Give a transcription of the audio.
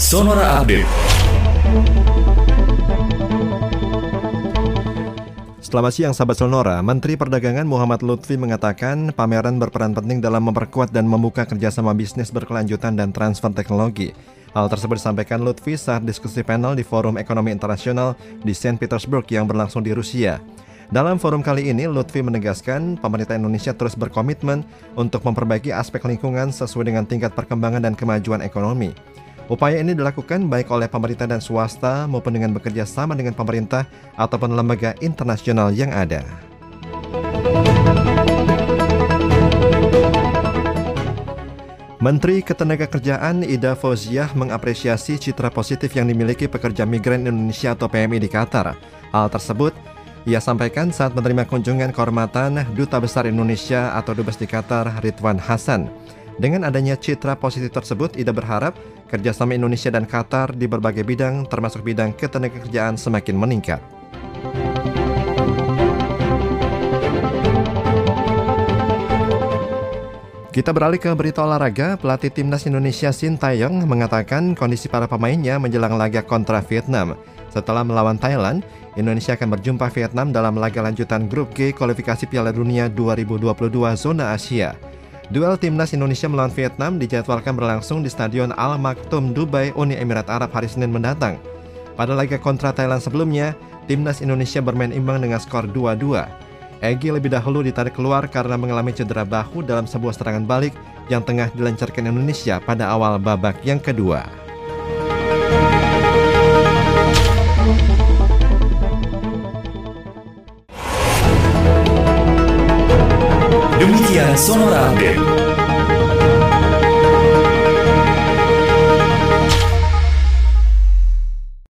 Sonora Update. Selamat siang sahabat Sonora, Menteri Perdagangan Muhammad Lutfi mengatakan pameran berperan penting dalam memperkuat dan membuka kerjasama bisnis berkelanjutan dan transfer teknologi. Hal tersebut disampaikan Lutfi saat diskusi panel di Forum Ekonomi Internasional di St. Petersburg yang berlangsung di Rusia. Dalam forum kali ini, Lutfi menegaskan pemerintah Indonesia terus berkomitmen untuk memperbaiki aspek lingkungan sesuai dengan tingkat perkembangan dan kemajuan ekonomi. Upaya ini dilakukan baik oleh pemerintah dan swasta maupun dengan bekerja sama dengan pemerintah ataupun lembaga internasional yang ada. Menteri Ketenagakerjaan Ida Fauziah mengapresiasi citra positif yang dimiliki pekerja migran Indonesia atau PMI di Qatar. Hal tersebut ia sampaikan saat menerima kunjungan kehormatan Duta Besar Indonesia atau Dubes di Qatar Ridwan Hasan. Dengan adanya citra positif tersebut, Ida berharap kerjasama Indonesia dan Qatar di berbagai bidang, termasuk bidang ketenagakerjaan, semakin meningkat. Kita beralih ke berita olahraga, pelatih timnas Indonesia Shin Taeyong mengatakan kondisi para pemainnya menjelang laga kontra Vietnam. Setelah melawan Thailand, Indonesia akan berjumpa Vietnam dalam laga lanjutan Grup G kualifikasi Piala Dunia 2022 zona Asia. Duel timnas Indonesia melawan Vietnam dijadwalkan berlangsung di Stadion Al Maktoum Dubai, Uni Emirat Arab hari Senin mendatang. Pada laga kontra Thailand sebelumnya, timnas Indonesia bermain imbang dengan skor 2-2. Egi lebih dahulu ditarik keluar karena mengalami cedera bahu dalam sebuah serangan balik yang tengah dilancarkan Indonesia pada awal babak yang kedua. Demikian Sonora Update.